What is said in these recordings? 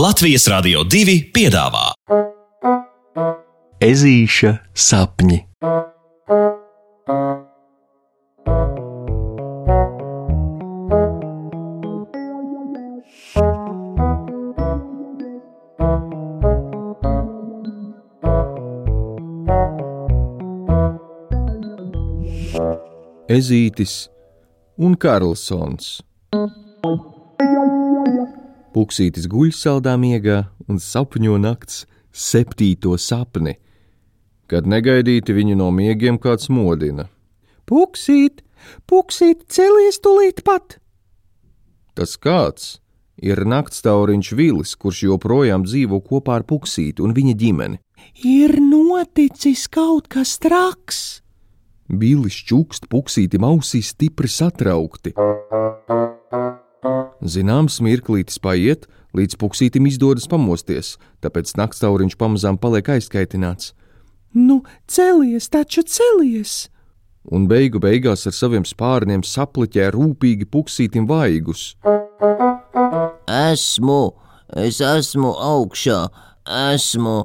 Latvijas Rādio 2 piedāvā Ezīša sapņi. Ezītis un Karlsons. Puksītis guļ saldā miegā un sapņo nakts septīto sapni, kad negaidīti viņu no miegiem kāds modina. Puksīt, puksīt, celies tulīt pat! Tas kāds ir naktstauriņš Vilis, kurš joprojām dzīvo kopā ar Puksīti un viņa ģimeni. Ir noticis kaut kas traks! Bilis čukst Puksītim ausīs stipri satraukti. Zināms, mirklītis paiet, līdz puksītim izdodas pamosties, tāpēc naktstauriņš pamazām paliek aizkaitināts. Nu, celies, taču celies! Un beigu beigās ar saviem spārniem sapliķē rūpīgi puksītim vaigus. Esmu, es esmu augšā, esmu.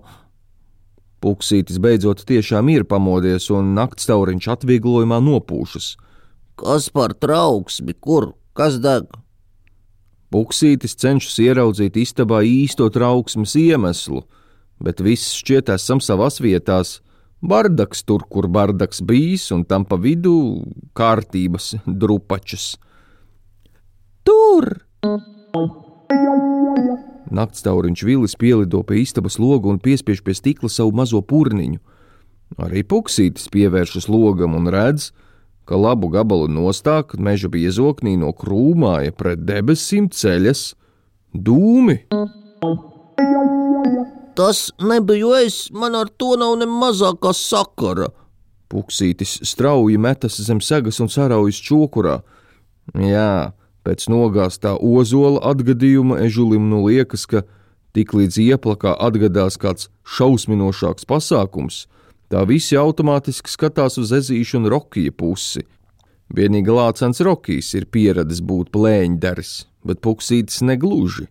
Puksītis beidzot tiešām ir pamodies, un naktstauriņš atvieglojumā nopūšas. Kas par trauksmi, kur, kas deg? Puksītis cenšas ieraudzīt istabā īsto trauksmes iemeslu, bet viss šķiet esam savās vietās. Bardaks tur, kur bardaks bijis, un tam pa vidu kārtības drupačas. Tur! Naktstauriņš Vilis pielido pie istabas loga un piespiež pie stikla savu mazo purniņu. Arī puksītis pievēršas logam un redz, ka labu gabalu nostāk meža biezoknī no krūmāja pret debesīm ceļas dūmi. Tas nebiju es, man ar to nav ne mazākā sakara. Puksītis strauji metas zem segas un saraujas čokurā. Jā, pēc nogāztā ozola atgadījuma ežulim nu liekas, ka tiklīdz ieplakā atgadās kāds šausminošāks pasākums, tā visi automātiski skatās uz ezīšu un rokija pusi. Vienīgi lācens rokijs ir pieradis būt plēņdaris, bet puksītis negluži.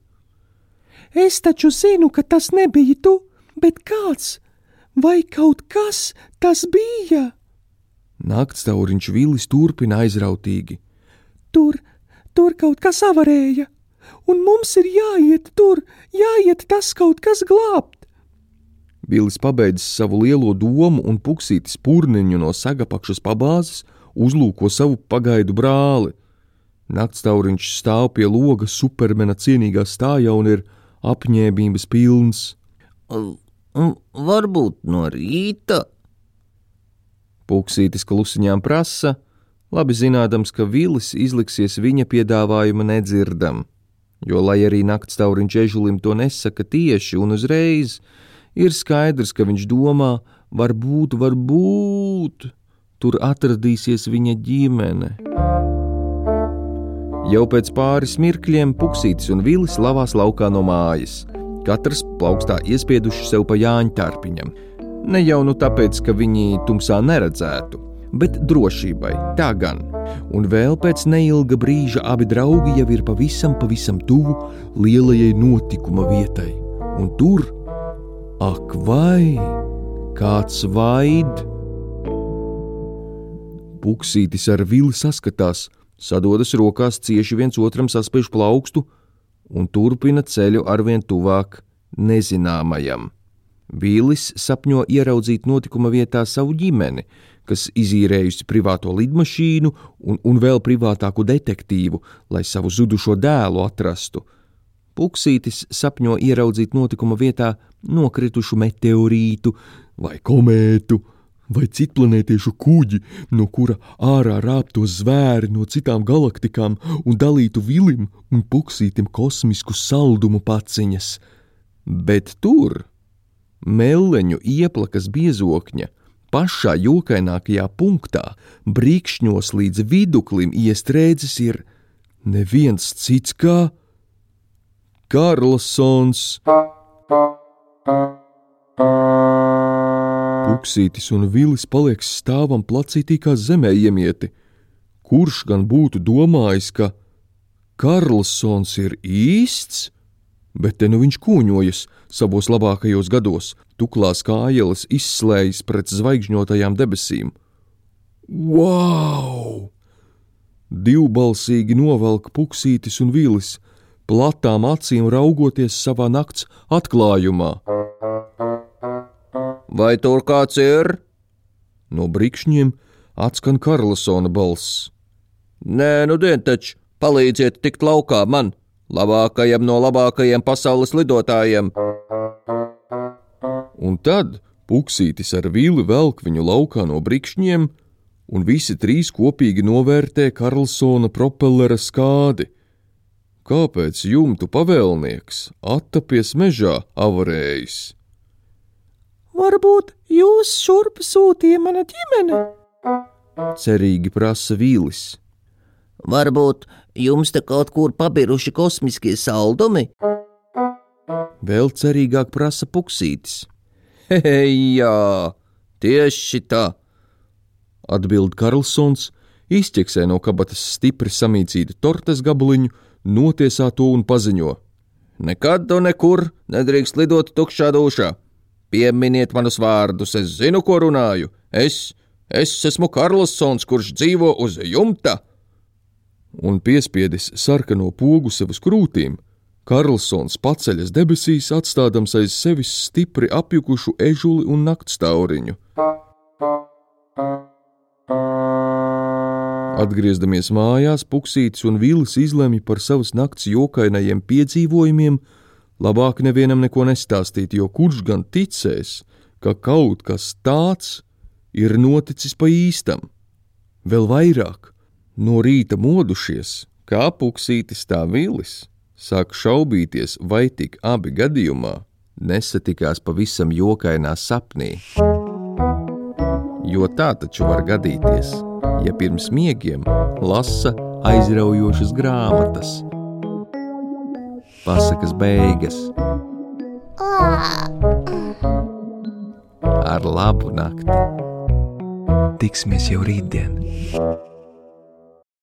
Es taču zinu, ka tas nebija tu, bet kāds vai kaut kas tas bija? Naktstauriņš Vilis turpina aizrautīgi. Tur, tur kaut kas avarēja, un mums ir jāiet tur, jāiet tas kaut kas glābt. Bilis pabeidzis savu lielo domu un puksītis purniņu no sagapakšas pabāzes, uzlūko savu pagaidu brāli. Naktstauriņš stāv pie loga supermena cienīgā stājā un ir apņēmības pilns. Varbūt no rīta. Puksītis klusiņām prasa, labi zinādams, ka Vilis izliksies viņa piedāvājuma nedzirdam, jo, lai arī naktstauriņš ežulim to nesaka tieši un uzreiz, ir skaidrs, ka viņš domā, varbūt, varbūt tur atradīsies viņa ģimene. Jau pēc pāris mirkļiem Puksītis un Vilis lavās laukā no mājas. Katrs plaukstā iespieduši sev pa Jāņa tārpiņam. Ne jau nu tāpēc, ka viņi tumsā neredzētu, bet drošībai, tā gan. Un vēl pēc neilga brīža abi draugi jau ir pavisam, pavisam tuvu lielajai notikuma vietai. Un tur, ak, vai kāds vaid! Puksītis ar vili saskatās, sadodas rokās cieši viens otram saspiež plaukstu un turpina ceļu arvien tuvāk nezināmajam. Vīlis sapņo ieraudzīt notikuma vietā savu ģimeni, kas izīrējusi privāto lidmašīnu un, un vēl privātāku detektīvu, lai savu zudušo dēlu atrastu. Puksītis sapņo ieraudzīt notikuma vietā nokritušu meteorītu vai komētu, vai citplanētiešu kuģi, no kura ārā rāptos zvēri no citām galaktikām un dalītu vilim un puksītim kosmisku saldumu paciņas. Bet tur, meleņu ieplakas biezokņa, pašā jokainākajā punktā, brīkšņos līdz viduklim iestrēdzis ir neviens cits kā Karlsons. Puksītis un Vilis paliek stāvam placītī kā zemē iemieti. Kurš gan būtu domājis, ka Karlsons ir īsts? bet te nu viņš kūņojas savos labākajos gados, tuklās kājeles izslējas pret zvaigžņotajām debesīm. Wow! Divbalsīgi novelk puksītis un vīlis, platām acīm raugoties savā nakts atklājumā. Vai tur kāds ir? No brikšņiem atskan Karlsona balss. Nē, nu dien taču, palīdziet tikt laukā man, labākajam no labākajiem pasaules lidotājiem. Un tad puksītis ar vīli velk viņu laukā no brikšņiem, un visi trīs kopīgi novērtē Karlsona propellera skādi. Kāpēc jumtu pavēlnieks attapies mežā avarējis? Varbūt jūs šurp sūtīja mana ģimene? Cerīgi prasa vīlis. Varbūt jums te kaut kur pabiruši kosmiskie saldumi? Vēl cerīgāk prasa puksītis. Hei, jā, tieši tā! Atbild Karlsons, izķeksē no kabatas stipri samīcītu tortes gabaliņu, notiesā to un paziņo: Nekad un nekur nedrīkst lidot tukšā dušā. Pieminiet manus vārdus, es zinu, ko runāju. Es, es esmu Karlsons, kurš dzīvo uz jumta. Un piespiedis sarkano pogu sev uz krūtīm, Karlsons paceļas debesīs, atstādams aiz sevis stipri apjukušu ežuli un naktstauriņu. Atgriezdamies mājās, Puksītis un Vīlis izlemj par savas nakts jokainajiem piedzīvojumiem, labāk nevienam neko nestāstīt, jo kurš gan ticēs, ka kaut kas tāds ir noticis pa īstam. Vēl vairāk, no rīta modušies, kā Puksītis tā Vīlis, sāk šaubīties, vai tik abi gadījumā nesatikās pavisam jokainā sapnī. Jo tā taču var gadīties ja pirms miegiem lasa aizraujošas grāmatas. Pasakas beigas. Ar labu nakti! Tiksimies jau rītdien!